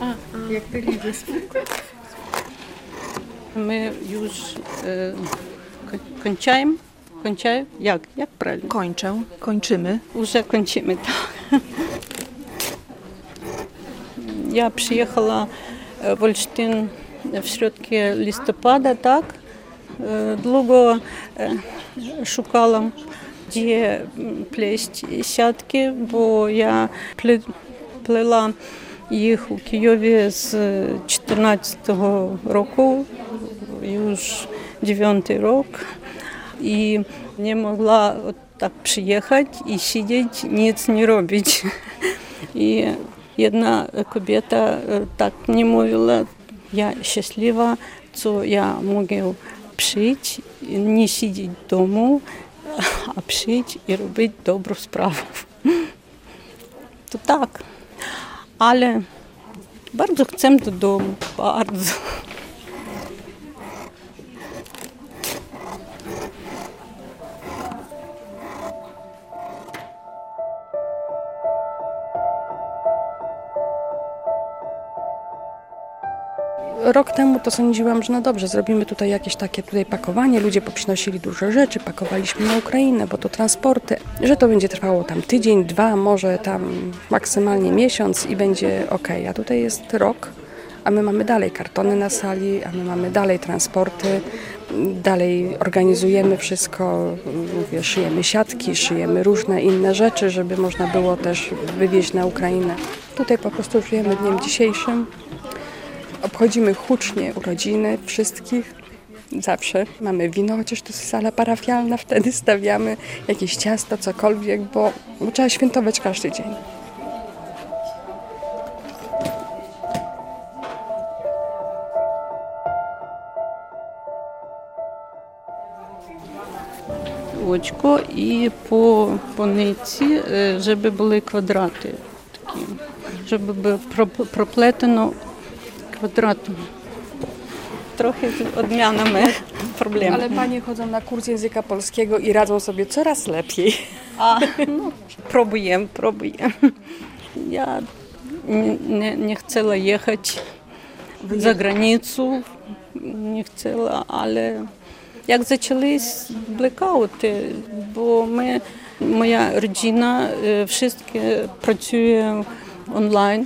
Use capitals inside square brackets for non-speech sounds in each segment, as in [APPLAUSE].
A, jak to liczy. My już e, ko- kończymy. Kończymy? Jak? Jak правильно? Kończę, kończymy. Уже kończymy, tak. Я приехала э, в Ольштин в środku listopada, tak. Е, Długo e, szukałam, gdzie м, pleść siatki, bo ja ple, plела Їх у Києві з 14-го року, вже 9 рік, і не могла от так приїхати і сидіти, ніц не робити. І одна кобіта е, так не мовила, я щаслива, що я можу пшити, не сидіти вдома, а пшити і робити добру справу. То так. Ale bardzo chcę do domu, bardzo. Rok temu to sądziłam, że no dobrze, zrobimy tutaj jakieś takie tutaj pakowanie, ludzie poprzynosili dużo rzeczy, pakowaliśmy na Ukrainę, bo to transporty, że to będzie trwało tam tydzień, dwa, może tam maksymalnie miesiąc i będzie ok. A tutaj jest rok, a my mamy dalej kartony na sali, a my mamy dalej transporty, dalej organizujemy wszystko, mówię, szyjemy siatki, szyjemy różne inne rzeczy, żeby można było też wywieźć na Ukrainę. Tutaj po prostu żyjemy dniem dzisiejszym. Obchodzimy hucznie urodziny wszystkich. Zawsze mamy wino, chociaż to jest sala parafialna, wtedy stawiamy jakieś ciasto, cokolwiek, bo, bo trzeba świętować każdy dzień. очко і по, по ниці, е, щоб були квадрати такі, щоб було проп- проплетено odwrotnie. Trochę odmiana mych [LAUGHS] problemów. Ale panie chodzą na kurs języka polskiego i radzą sobie coraz lepiej. A, [LAUGHS] no, próbuję, próbuję. Ja nie, nie chciała jechać za granicę, nie chciała, ale jak zaczęliś blackouty, bo my, moja rodzina, y, wszystkie pracuje online.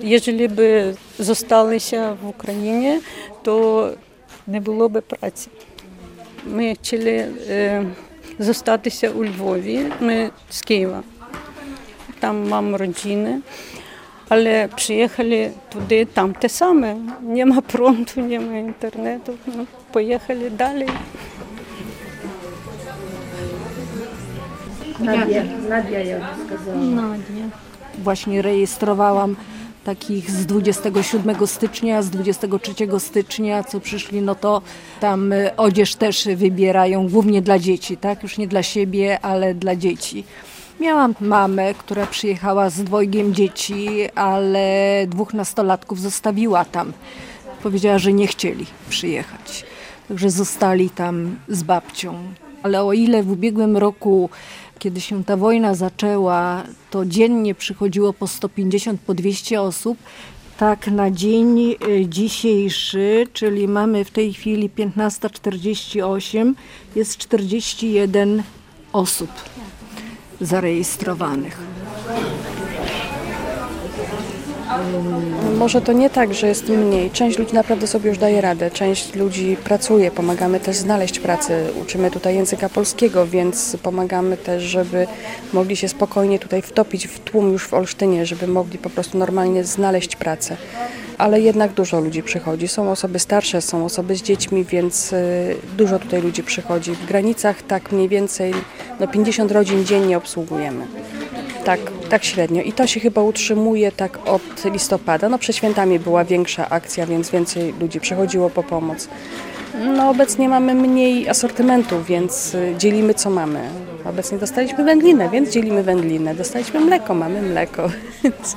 Jeżeli by зосталися в Україні, то не було б праці. Ми хотіли е, зостатися у Львові. Ми з Києва. Там мама родини. Але приїхали туди, там те саме. Нема фронту, нема інтернету. Ну, поїхали далі. Właśnie rejestrowałam takich z 27 stycznia, z 23 stycznia, co przyszli, no to tam y, odzież też wybierają, głównie dla dzieci, tak? Już nie dla siebie, ale dla dzieci. Miałam mamę, która przyjechała z dwojgiem dzieci, ale dwóch nastolatków zostawiła tam. Powiedziała, że nie chcieli przyjechać. Także zostali tam z babcią. Ale o ile w ubiegłym roku, kiedy się ta wojna zaczęła, to dziennie przychodziło po 150, po 200 osób, tak na dzień y, dzisiejszy, czyli mamy w tej chwili 15.48, jest 41 osób zarejestrowanych. Może to nie tak, że jest mniej. Część ludzi naprawdę sobie już daje radę, część ludzi pracuje, pomagamy też znaleźć pracę. Uczymy tutaj języka polskiego, więc pomagamy też, żeby mogli się spokojnie tutaj wtopić w tłum już w Olsztynie, żeby mogli po prostu normalnie znaleźć pracę. Ale jednak dużo ludzi przychodzi. Są osoby starsze, są osoby z dziećmi, więc y, dużo tutaj ludzi przychodzi. W granicach tak mniej więcej no 50 rodzin dziennie obsługujemy. Tak, tak średnio. I to się chyba utrzymuje tak od listopada. No przed świętami była większa akcja, więc więcej ludzi przychodziło po pomoc. No obecnie mamy mniej asortymentu, więc y, dzielimy co mamy. Obecnie dostaliśmy wędlinę, więc dzielimy wędlinę. Dostaliśmy mleko, mamy mleko. [LAUGHS] Więc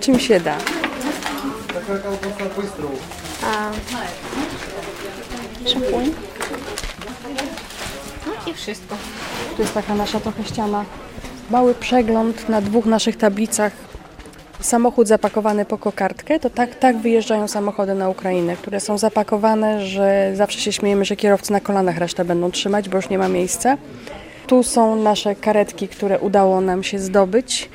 Czym się da. Szampuń. No i wszystko. Tu jest taka nasza trochę ściana. Mały przegląd na dwóch naszych tablicach samochód zapakowany po kokardkę, to tak, tak wyjeżdżają samochody na Ukrainę, które są zapakowane, że zawsze się śmiejemy, że kierowcy na kolanach resztę będą trzymać, bo już nie ma miejsca. Tu są nasze karetki, które udało nam się zdobyć,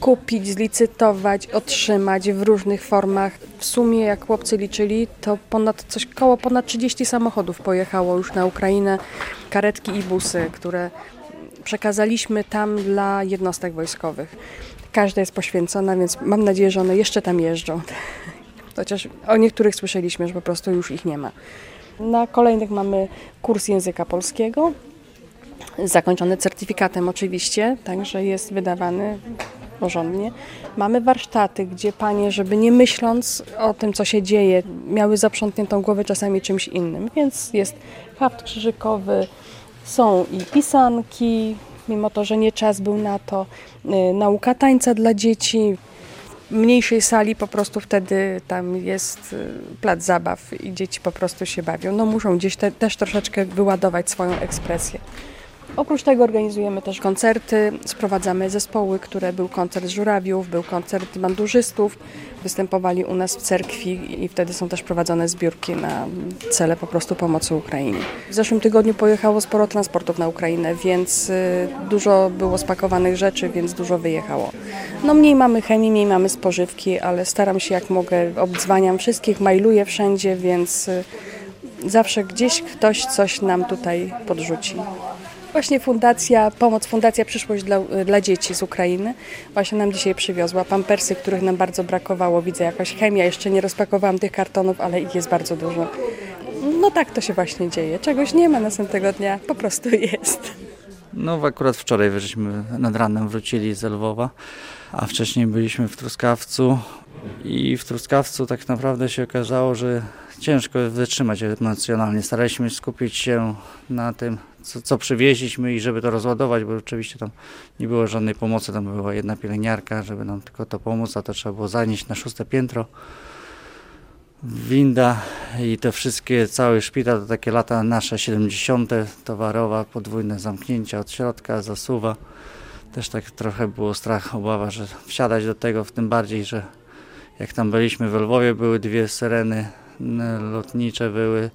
kupić, zlicytować, otrzymać w różnych formach. W sumie, jak chłopcy liczyli, to ponad coś koło ponad 30 samochodów pojechało już na Ukrainę, karetki i busy, które przekazaliśmy tam dla jednostek wojskowych. Każda jest poświęcona, więc mam nadzieję, że one jeszcze tam jeżdżą. [LAUGHS] Chociaż o niektórych słyszeliśmy, że po prostu już ich nie ma. Na kolejnych mamy kurs języka polskiego, zakończony certyfikatem oczywiście, także jest wydawany porządnie. Mamy warsztaty, gdzie panie, żeby nie myśląc o tym, co się dzieje, miały zaprzątniętą głowę czasami czymś innym, więc jest haft krzyżykowy, są i pisanki, mimo to, że nie czas był na to, y, nauka tańca dla dzieci. W mniejszej sali po prostu wtedy tam jest y, plac zabaw i dzieci po prostu się bawią. No muszą gdzieś te, też troszeczkę wyładować swoją ekspresję. Oprócz tego organizujemy też koncerty, sprowadzamy zespoły, które był koncert żurawiów, był koncert bandurzystów, występowali u nas w cerkwi i wtedy są też prowadzone zbiórki na cele po prostu pomocy Ukrainie. W zeszłym tygodniu pojechało sporo transportów na Ukrainę, więc y, dużo było spakowanych rzeczy, więc dużo wyjechało. No mniej mamy chemii, mniej mamy spożywki, ale staram się jak mogę, obdzwaniam wszystkich, mailuję wszędzie, więc y, zawsze gdzieś ktoś coś nam tutaj podrzuci. Właśnie fundacja, pomoc Fundacja Przyszłość dla, dla Dzieci z Ukrainy właśnie nam dzisiaj przywiozła pampersy, których nam bardzo brakowało. Widzę jakaś chemia, jeszcze nie rozpakowałam tych kartonów, ale ich jest bardzo dużo. No tak to się właśnie dzieje. Czegoś nie ma następnego dnia, po prostu jest. No akurat wczoraj żeśmy nad ranem wrócili z Lwowa, a wcześniej byliśmy w Truskawcu i w Truskawcu tak naprawdę się okazało, że ciężko wytrzymać emocjonalnie. Staraliśmy się skupić się na tym, co, co przywieźliśmy i żeby to rozładować, bo oczywiście tam nie było żadnej pomocy, tam była jedna pielęgniarka, żeby nam tylko to pomóc, a to trzeba było zanieść na szóste piętro. Winda i te wszystkie, cały szpital to takie lata nasze 70. towarowa, podwójne zamknięcia od środka, zasuwa. Też tak trochę było strach, obawa, że wsiadać do tego, w tym bardziej, że jak tam byliśmy w Lwowie, były dwie syreny lotnicze były,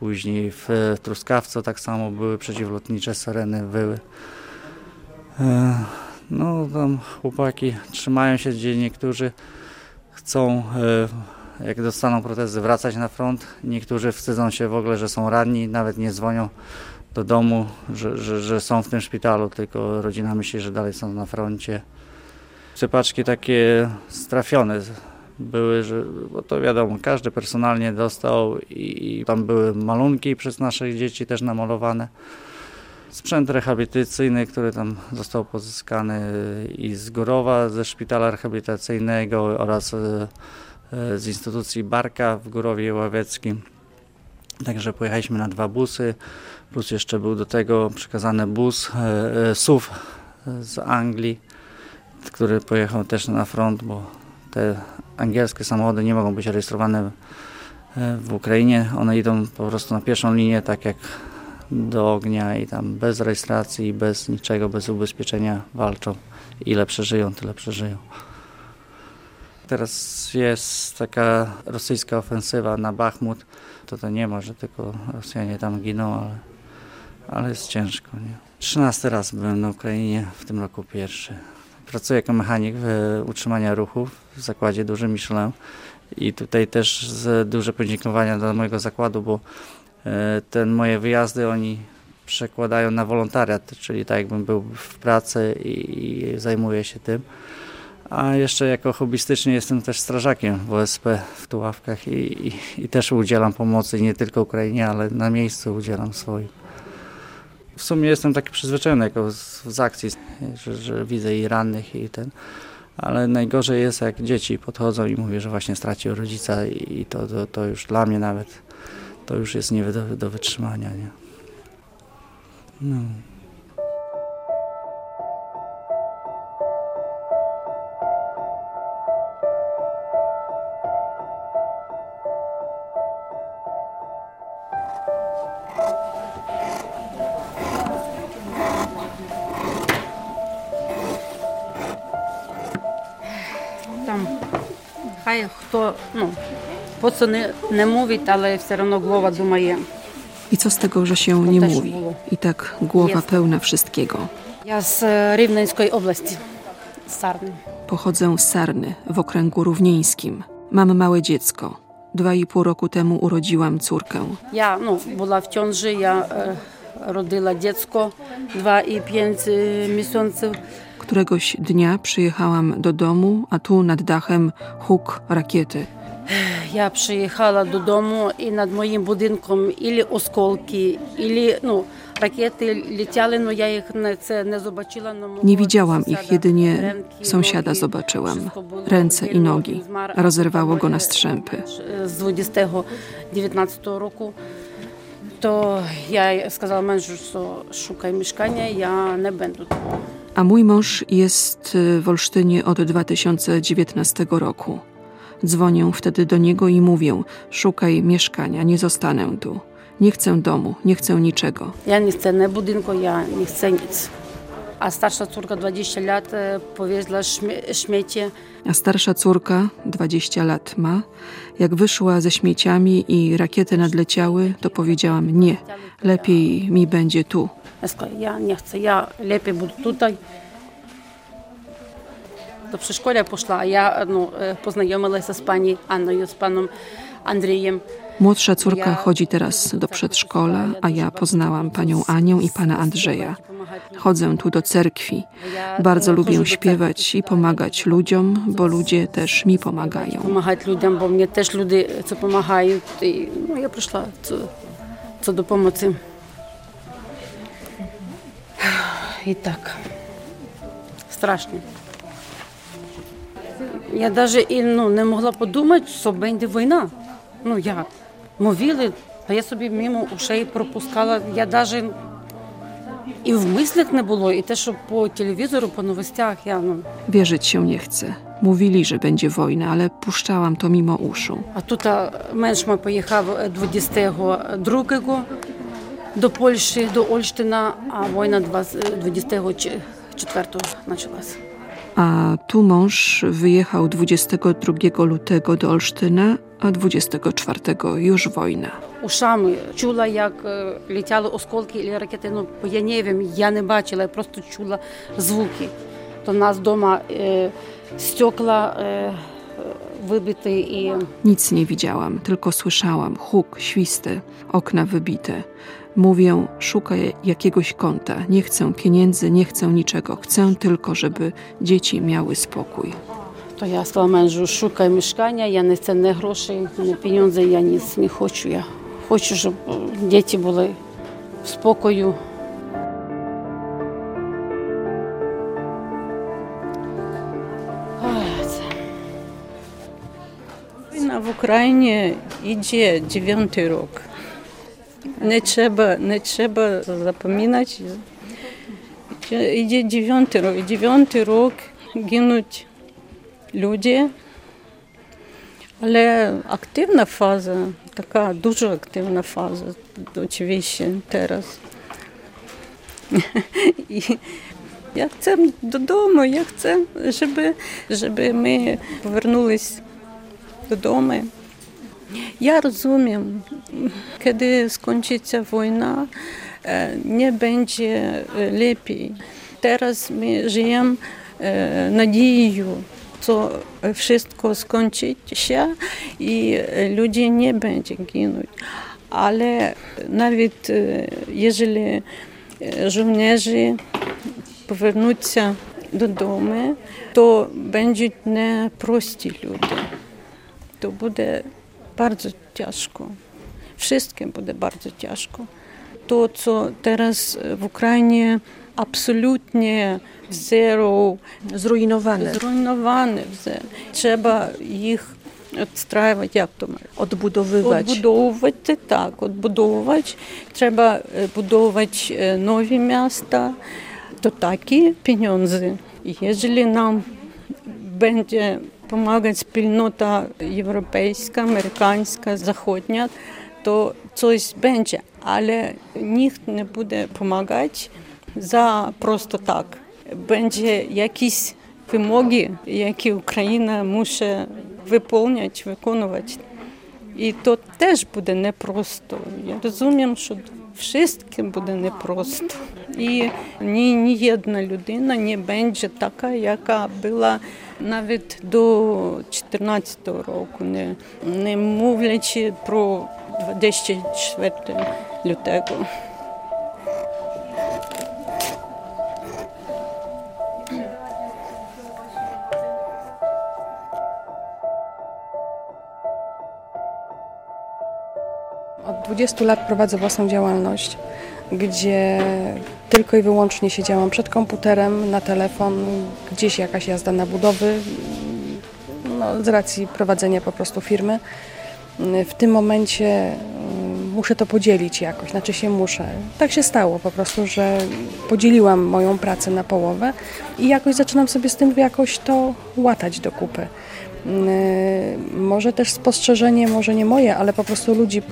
później w Truskawcu tak samo były przeciwlotnicze syreny były. E, no tam chłopaki trzymają się, gdzie niektórzy chcą, e, jak dostaną protezy, wracać na front. Niektórzy wstydzą się w ogóle, że są ranni, nawet nie dzwonią do domu, że, że, że są w tym szpitalu, tylko rodzina myśli, że dalej są na froncie. Sypaczki takie strafione były, że, bo to wiadomo, każdy personalnie dostał i, i tam były malunki przez nasze dzieci też namalowane. Sprzęt rehabilitacyjny, który tam został pozyskany i z Górowa, ze szpitala rehabilitacyjnego oraz e, e, z instytucji Barka w Górowie Ławieckim. Także pojechaliśmy na dwa busy, plus jeszcze był do tego przekazany bus e, SUV z Anglii, który pojechał też na front, bo te angielskie samochody nie mogą być rejestrowane w Ukrainie. One idą po prostu na pierwszą linię, tak jak do ognia i tam bez rejestracji, bez niczego, bez ubezpieczenia walczą. Ile przeżyją, tyle przeżyją. Teraz jest taka rosyjska ofensywa na Bachmut. To to nie ma, że tylko Rosjanie tam giną, ale, ale jest ciężko. Nie? 13 raz byłem na Ukrainie, w tym roku pierwszy. Pracuję jako mechanik w utrzymania ruchu w zakładzie dużym Michelin i tutaj też duże podziękowania dla mojego zakładu, bo e, ten moje wyjazdy oni przekładają na wolontariat, czyli tak jakbym był w pracy i, i zajmuję się tym. A jeszcze jako hobbystycznie jestem też strażakiem w OSP w Tuławkach i, i, i też udzielam pomocy nie tylko Ukrainie, ale na miejscu udzielam swoim. W sumie jestem taki przyzwyczajony jako z, z akcji, że, że, widzę i rannych i ten, ale najgorzej jest jak dzieci podchodzą i mówią, że właśnie stracił rodzica i to, to, to już dla mnie nawet to już jest nie do, do wytrzymania. Nie? No. по це не, не мовить, але все одно голова думає. I co z tego, że się nie też mówi? było. I tak głowa Jest. pełna wszystkiego. Я з е, Рівненської області, з Сарни. Pochodzę z Sarny w okręgu równieńskim. Mam małe dziecko. Dwa i pół roku temu urodziłam córkę. Я ну, була в ciąży, я е, родила дитятко 2,5 місяців. Któregoś dnia przyjechałam do domu, a tu nad dachem huk rakiety. Я приїхала додому і над моїм будинком ілі осколки, ілі ну, ракети літяли, але я їх не, це не побачила. но мого Nie widziałam сусіда ich, jedynie ręki, sąsiada nogi, zobaczyłam. wszystko było Ręce i bielo, nogi. він змер. Rozerwało go na strzępy. З 2019 року. То я сказала менеджеру, що шукай мешкання, я не będę тут. A mój mąż jest y, w Olsztynie od 2019 roku. Dzwonię wtedy do niego i mówię: Szukaj mieszkania, nie zostanę tu. Nie chcę domu, nie chcę niczego. Ja nie chcę nie budynku, ja nie chcę nic. A starsza córka 20 lat e, powiedziała: śmie śmieci. A starsza córka 20 lat ma. Jak wyszła ze śmieciami i rakiety nadleciały, to powiedziałam nie, lepiej mi będzie tu. Ja nie chcę, ja lepiej będę tutaj до przedszkola poszła, a ja no, e, poznajomila się z pani Anną, z panem Andrzejem. Młodsza córka chodzi teraz do przedszkola, a ja poznałam panią Anię i pana Andrzeja. Chodzę tu do cerkwi. Bardzo lubię tak śpiewać i pomagać ludziom, bo ludzie też mi pomagają. Pomagać ludziom, bo mnie też ludzie e, co pomagają. I, no, ja przyszła co do pomocy. [SIGHS] I tak. Strasznie. Я навіть і, ну, не могла подумати, що буде війна. Ну як? Мовили, а я собі мимо ушей пропускала. Я навіть і в мислях не було, і те, що по телевізору, по новостях, ну. Wierzyć się nie chcę. Mówili, że będzie wojna, ale puszczałam to mimo uszu. А тут менш ми поїхав е, 22 до Польщі, до Ольштина, а війна 20 24 почалася. A tu mąż wyjechał 22 lutego do Olsztyna, a 24 już wojna. Ушами чула, як е, літали осколки і ракети. Ну, я не wiem, я не бачила, я просто чула звуки. То в нас вдома е, стекла е, вибиті і Nic nie widziałam, tylko słyszałam huk, świsty, okna wybite. Mówię, szukaj jakiegoś kąta. Nie chcę pieniędzy, nie chcę niczego. Chcę tylko, żeby dzieci miały spokój. То я сказала менеджеру, шукай мешкання, я не це не гроші, не пеньонзи, я ніц не хочу. Я хочу, щоб е, діти були в спокою. Ой, це. Wojna w Ukrainie idzie dziewiąty rok. Не треба, не треба запам'ятати. Іде дев'ятий рік, дев'ятий рік гинуть люди, але активна фаза, така дуже активна фаза, очевидно, зараз. І я це додому, я це, щоб, щоб ми повернулись додому. Ja rozumiem, kiedy skończycie wojna, nie będzie lepiej. Teraz my żyjemy nadzieją, co wszystko skończy się i ludzie nie będzie ginąć. Але навіть якщо жовнежі повернуться додому, то будуть непрості люди. То буде bardzo ciężko. Wszystkim буде bardzo ciężko. To, co teraz w Ukrainie absolutnie w zero, Zrujnowane. zrujnowane w zero. Trzeba ich odstrawiać, jak to mówię? Odbudowywać. Odbudowywać, tak, odbudowywać. Trzeba e, budować e, nowe miasta. To takie pieniądze. Jeżeli nam będzie допомагає спільнота європейська, американська, заходня, то щось більше, але ніхто не буде допомагати за просто так. Буде якісь вимоги, які Україна мусить виконувати, виконувати. І то теж буде непросто. Я розумію, що всім буде непросто. І ні, ні одна людина не буде така, яка була. навіть до 2014 року, не, не мовлячи про 24 лютого. Od 20 lat prowadzę własną działalność, gdzie tylko i wyłącznie siedziałam przed komputerem, na telefon, gdzieś jakaś jazda na budowy, no, z racji prowadzenia po prostu firmy. W tym momencie mm, muszę to podzielić jakoś, znaczy się muszę. Tak się stało po prostu, że podzieliłam moją pracę na połowę i jakoś zaczynam sobie z tym jakoś to łatać do kupy. Mm, Może też spostrzeżenie, może nie moje, ale po prostu ludzi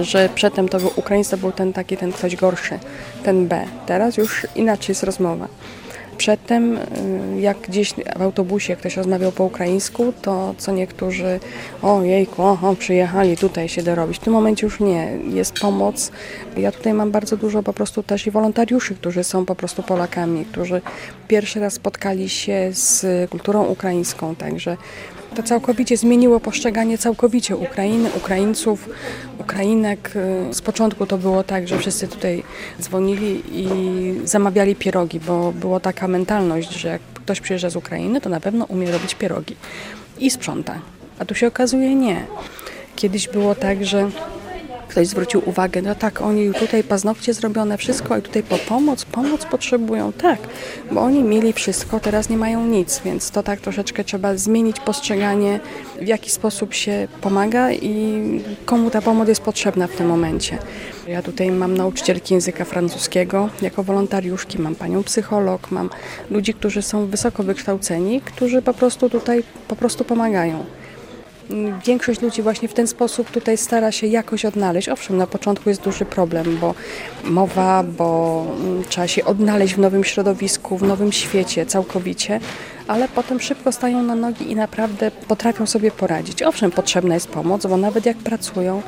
że przedtem to był Ukraińc, to był ten taki, ten ktoś gorszy, ten B. Teraz już inaczej jest rozmowa. Przedtem, y, jak gdzieś w autobusie ktoś rozmawiał po ukraińsku, to co niektórzy, o jejku, oho, przyjechali tutaj się dorobić. W tym momencie już nie, jest pomoc. Ja tutaj mam bardzo dużo po prostu też i wolontariuszy, którzy są po prostu Polakami, którzy pierwszy raz spotkali się z kulturą ukraińską, także to całkowicie zmieniło postrzeganie całkowicie Ukrainy, Ukraińców, Ukrainek. Z początku to było tak, że wszyscy tutaj dzwonili i zamawiali pierogi, bo była taka mentalność, że jak ktoś przyjeżdża z Ukrainy, to na pewno umie robić pierogi i sprząta. A tu się okazuje nie. Kiedyś było tak, że ktoś zwrócił uwagę, no tak, oni tutaj paznokcie zrobione, wszystko i tutaj po pomoc, pomoc potrzebują, tak, bo oni mieli wszystko, teraz nie mają nic, więc to tak troszeczkę trzeba zmienić postrzeganie, w jaki sposób się pomaga i komu ta pomoc jest potrzebna w tym momencie. Ja tutaj mam nauczycielki języka francuskiego jako wolontariuszki, mam panią psycholog, mam ludzi, którzy są wysoko wykształceni, którzy po prostu tutaj po prostu pomagają. Większość ludzi właśnie w ten sposób tutaj stara się jakoś odnaleźć. Owszem, na początku jest duży problem, bo mowa, bo mm, trzeba się odnaleźć w nowym środowisku, w nowym świecie całkowicie, ale potem szybko stają na nogi i naprawdę potrafią sobie poradzić. Owszem, potrzebna jest pomoc, bo nawet jak pracują,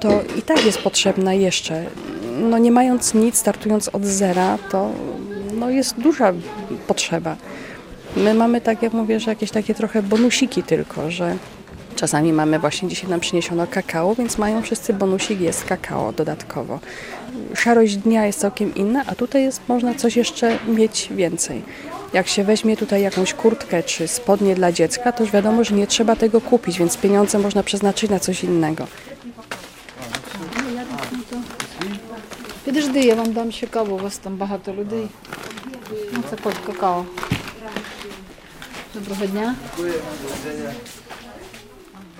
to i tak jest potrzebna jeszcze. No nie mając nic, startując od zera, to no jest duża potrzeba. My mamy, tak jak mówię, że jakieś takie trochę bonusiki tylko, że Czasami mamy właśnie dzisiaj nam przyniesiono kakao, więc mają wszyscy bonusik, jest kakao dodatkowo. Szarość dnia jest całkiem inna, a tutaj jest można coś jeszcze mieć więcej. Jak się weźmie tutaj jakąś kurtkę czy spodnie dla dziecka, to już wiadomo, że nie trzeba tego kupić, więc pieniądze można przeznaczyć na coś innego. Підожди, я вам дам ще каву, у вас там багато людей. Ну, це код какао. Доброго дня.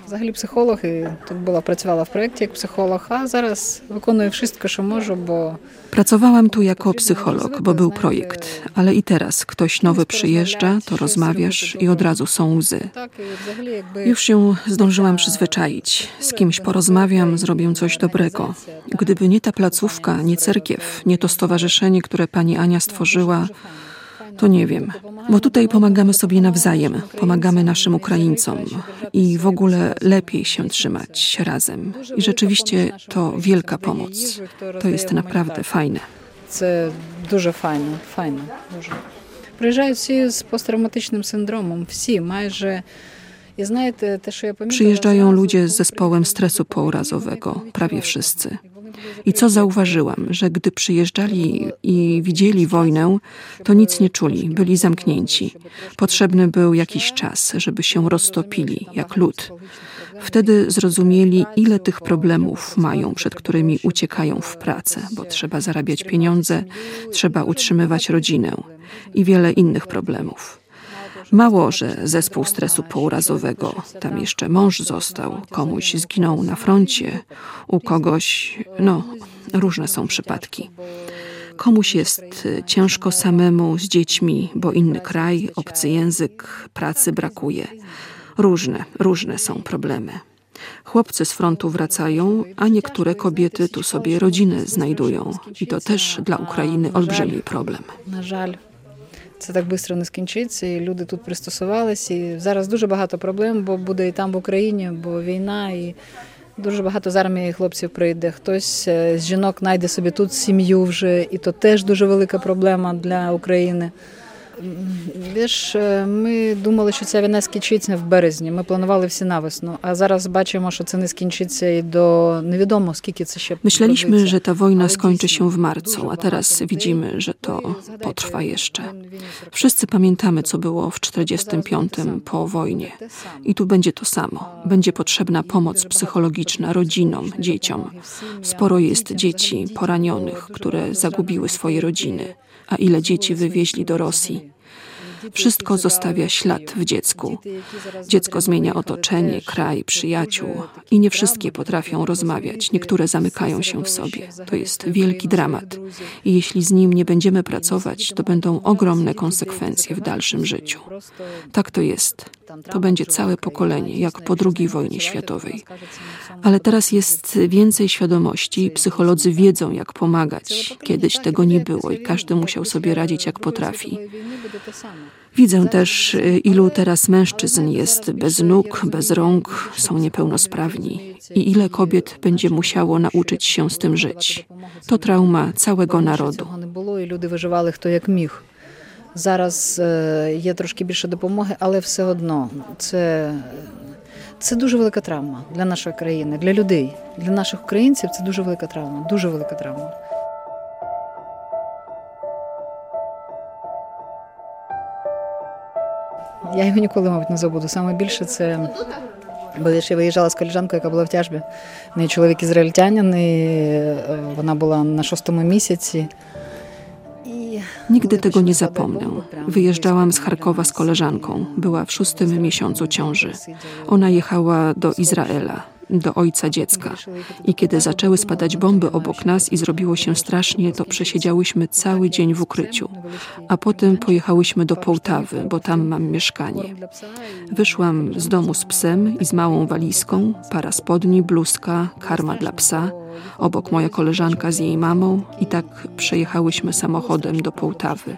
Взагалі психолог і тут була працювала в проєкті як психолог, а зараз виконую wszystko, що можу, bo Pracowałam tu jako psycholog, bo był projekt, ale i teraz ktoś nowy przyjeżdża, to rozmawiasz i od razu są łzy. так і взагалі якби Już się zdążyłam przyzwyczaić. Z kimś porozmawiam, zrobię coś dobrego. Gdyby nie ta placówka, nie cerkiew, nie to stowarzyszenie, które pani Ania stworzyła, to nie wiem. Bo tutaj pomagamy sobie nawzajem, pomagamy naszym Ukraińcom i w ogóle lepiej się trzymać razem. I rzeczywiście to wielka pomoc. To jest naprawdę fajne. Це дуже файно, файно. Дуже. Приїжджають всі з посттравматичним синдромом, всі майже. І знаєте, те, що я помітила, Przyjeżdżają зразу, ludzie z коли zespołem приходять, stresu вони pourazowego, не prawie відчувають. wszyscy. I co zauważyłam, że gdy przyjeżdżali i widzieli wojnę, to nic nie czuli, byli zamknięci. Potrzebny był jakiś czas, żeby się roztopili, jak lód. Wtedy zrozumieli, ile tych problemów mają, przed którymi uciekają w pracę, bo trzeba zarabiać pieniądze, trzeba utrzymywać rodzinę i wiele innych problemów. Mało, że zespół stresu pourazowego, tam jeszcze mąż został, komuś zginął na froncie, u kogoś, no, różne są przypadki. Komuś jest ciężko samemu z dziećmi, bo inny kraj, obcy język, pracy brakuje. Różne, różne są problemy. Chłopcy z frontu wracają, a niektóre kobiety tu sobie rodziny znajdują. I to też dla Ukrainy olbrzymi problem. Na żal. Це так швидко не скінчиться, і люди тут пристосувалися. І зараз дуже багато проблем, бо буде і там в Україні, бо війна, і дуже багато з армії хлопців прийде. Хтось е, з жінок знайде собі тут сім'ю вже, і то теж дуже велика проблема для України. Віж, ми думали, що ця війна скінчиться в березні. Ми планували всі на весну, a зараз бачимо, що це не скінчиться і до невідоmo, скільки це ще Myśleliśmy, продлиться. że ta wojna Ale skończy дійсно, się w marcu, дуже a teraz багато widzimy, людей. że to Ви згадайте, potrwa jeszcze. війну 40 Wszyscy pamiętamy, co było w Зараз буде те 45 саме. po wojnie. Те саме. I tu będzie to samo. Będzie potrzebna pomoc psychologiczna rodzinom, dzieciom. Sporo jest dzieci poranionych, które zagubiły swoje rodziny. A ile dzieci wywieźli do Rosji? Wszystko zostawia ślad w dziecku. Dziecko zmienia otoczenie, kraj, przyjaciół i nie wszystkie potrafią rozmawiać. Niektóre zamykają się w sobie. To jest wielki dramat. I jeśli z nim nie będziemy pracować, to będą ogromne konsekwencje w dalszym życiu. Tak to jest. To będzie całe pokolenie, jak po II wojnie światowej. Ale teraz jest więcej świadomości, psycholodzy wiedzą, jak pomagać. Kiedyś tego nie było i każdy musiał sobie radzić, jak potrafi. Widzę też, y, ilu teraz mężczyzn jest bez nóg, bez rąk, są niepełnosprawni i ile kobiet będzie musiało nauczyć się z tym żyć. To trauma całego narodu. Цього не було, і люди виживали хто як міг. Зараз е, є трошки більше допомоги, але все одно це, це дуже велика травма для нашої країни, для людей, для наших українців. Це дуже велика травма, дуже велика травма. Я його ніколи, мабуть, не забуду. Саме більше це. Бо я ще виїжджала з коліжанкою, яка була в тяжбі. В неї чоловік ізраїльтянин, і е, вона була на шостому місяці. І Nigdy tego nie zapomnę. Wyjeżdżałam z Charkowa z koleżanką. Była w szóstym miesiącu ciąży. Ona jechała do Izraela, do ojca dziecka. I kiedy zaczęły spadać bomby obok nas i zrobiło się strasznie, to przesiedziałyśmy cały dzień w ukryciu. A potem pojechałyśmy do Połtawy, bo tam mam mieszkanie. Wyszłam z domu z psem i z małą walizką, para spodni, bluzka, karma dla psa. Obok moja koleżanka z jej mamą i tak przejechałyśmy samochodem do Połtawy.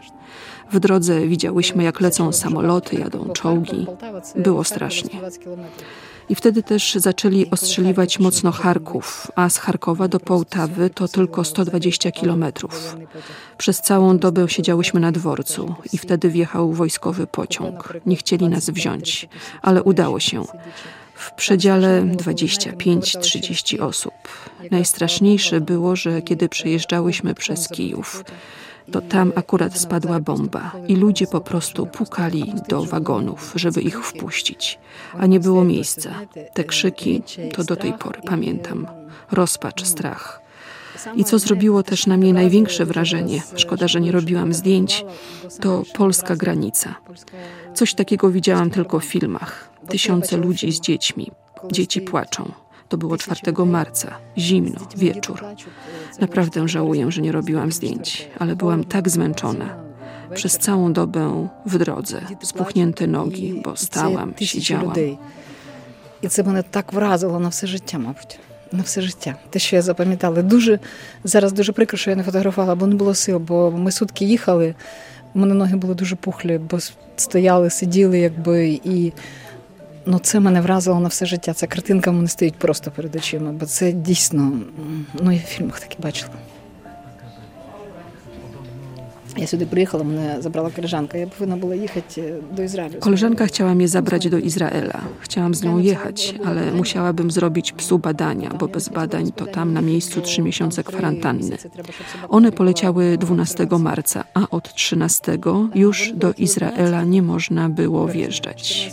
W drodze widziałyśmy, jak lecą samoloty, jadą czołgi. Było strasznie. I wtedy też zaczęli ostrzeliwać mocno Charków, a z Charkowa do Połtawy to tylko 120 kilometrów. Przez całą dobę siedziałyśmy na dworcu i wtedy wjechał wojskowy pociąg. Nie chcieli nas wziąć, ale udało się. W przedziale 25-30 osób. Najstraszniejsze było, że kiedy przejeżdżałyśmy przez Kijów, to tam akurat spadła bomba i ludzie po prostu pukali do wagonów, żeby ich wpuścić, a nie było miejsca. Te krzyki to do tej pory pamiętam. Rozpacz, strach. I co zrobiło też na mnie największe wrażenie, szkoda, że nie robiłam zdjęć, to polska granica. Coś takiego widziałam tylko w filmach. Tysiące ludzi z dziećmi. Dzieci płaczą. To było 4 marca, zimno, wieczór. Naprawdę żałuję, że nie robiłam zdjęć, ale byłam tak zmęczona. Przez całą dobę w drodze, spuchnięte nogi, bo stałam, Тисячі siedziałam. людей. І це мене так вразило на все життя, мабуть. На все життя. Те, що я запам'ятала. Дуже зараз дуже прикро, що я не фотографувала, бо не було сил, бо ми сутки їхали. У мене ноги були дуже пухлі, бо стояли, сиділи, якби і. Ну, це мене вразило на все життя. Ця картинка в мене стоїть просто перед очима, бо це дійсно, ну я в фільмах таке бачила. Я сюди приїхала, мене забрала колежанка. Я повинна була їхати до Ізраїлю. Koleżanka chciała mnie zabrać do Izraela. Chciałam z nią jechać, ale musiałabym zrobić psu badania, bo bez badań to tam na miejscu trzy miesiące kwarantanny. One poleciały 12 marca, a od 13 już do Izraela nie można było wjeżdżać.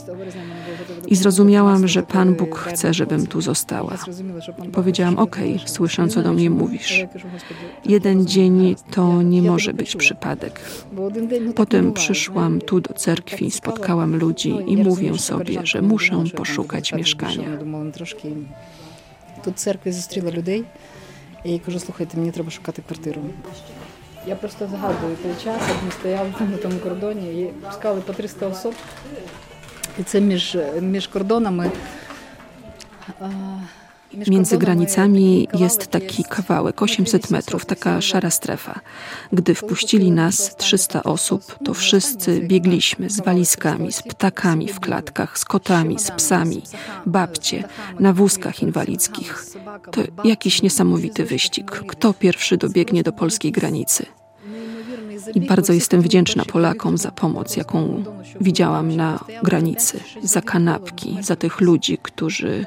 I zrozumiałam, że Pan Bóg chce, żebym tu została. Powiedziałam, okej, słyszę, co do mnie mówisz. Jeden dzień to nie może być przypadek. Potem przyszłam tu do cerkwi, spotkałam ludzi i mówię sobie, że muszę poszukać mieszkania. Тут в церкві зустріла людей, і я їй кажу, слухайте, мені треба шукати квартиру. Я просто згадую той час, як ми стояли там на тому кордоні і пускали по 300 особ. І це між, між кордонами. а, Między granicami jest taki kawałek, 800 metrów, taka szara strefa. Gdy wpuścili nas 300 osób, to wszyscy biegliśmy z walizkami, z ptakami w klatkach, z kotami, z psami, babcie, na wózkach inwalidzkich. To jakiś niesamowity wyścig. Kto pierwszy dobiegnie do polskiej granicy? I bardzo jestem wdzięczna Polakom za pomoc, jaką widziałam na granicy, za kanapki, za tych ludzi, którzy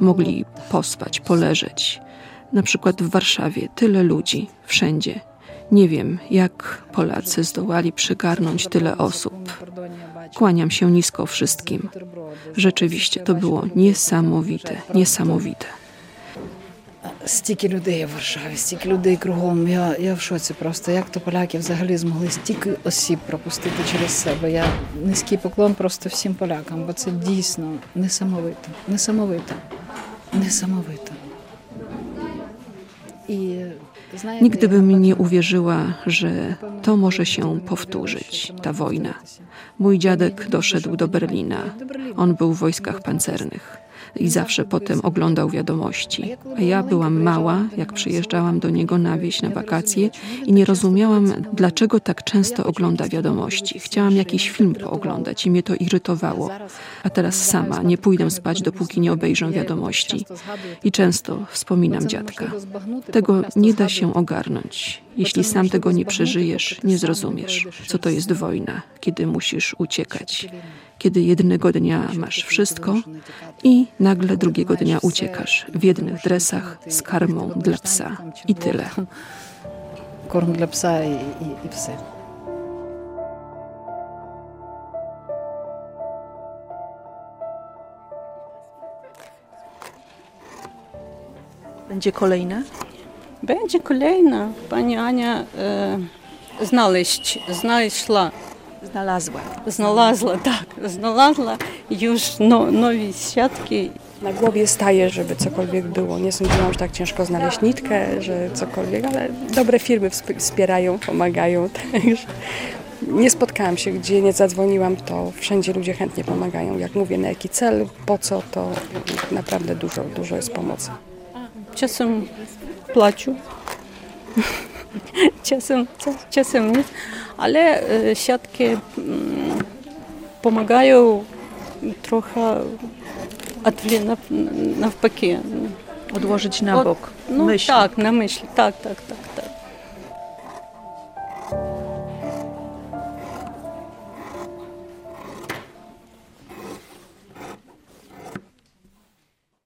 mogli pospać, poleżeć. Na przykład w Warszawie tyle ludzi, wszędzie. Nie wiem, jak Polacy zdołali przygarnąć tyle osób. Kłaniam się nisko wszystkim. Rzeczywiście to było niesamowite, niesamowite. Стільки людей в Варшаві, стільки людей кругом. Я, я в шоці просто. Як то поляки взагалі змогли стільки осіб пропустити через себе? Я низький поклон просто всім полякам, бо це дійсно несамовито. Несамовито. Несамовито. І знаєте, Nigdy bym nie uwierzyła, że to może się powtórzyć, ta wojna. Mój dziadek doszedł do Berlina. On był w wojskach pancernych i zawsze potem oglądał wiadomości. A ja byłam mała, jak przyjeżdżałam do niego na wieś na wakacje i nie rozumiałam, dlaczego tak często ogląda wiadomości. Chciałam jakiś film pooglądać i mnie to irytowało. A teraz sama nie pójdę spać, dopóki nie obejrzę wiadomości. I często wspominam dziadka. Tego nie da się ogarnąć. Jeśli sam tego nie przeżyjesz, nie zrozumiesz, co to jest wojna, kiedy musisz uciekać kiedy jednego dnia masz wszystko i nagle drugiego dnia uciekasz w jednych dresach z karmą dla psa i tyle. [LAUGHS] Korm dla psa i, i, i psy. Będzie kolejna? Będzie kolejna. Pani Ania e, znaleźć, znalazła Znalazła. znalazła, tak, znalazła już no, nowe siatki. Na głowie staje, żeby cokolwiek było. Nie sądziłam, że tak ciężko znaleźć nitkę, że cokolwiek, ale dobre firmy wsp- wspierają, pomagają. [LAUGHS] Także nie spotkałam się, gdzie nie zadzwoniłam, to wszędzie ludzie chętnie pomagają. Jak mówię, na jaki cel, po co, to naprawdę dużo, dużo jest pomocy. Czasem płaczу, Часом часом ні. Але е, щатки допомагаю трохи навпаки. Одвожить на бок. От, ну, мишлі. Так, на мишлі. Так, так, так, так.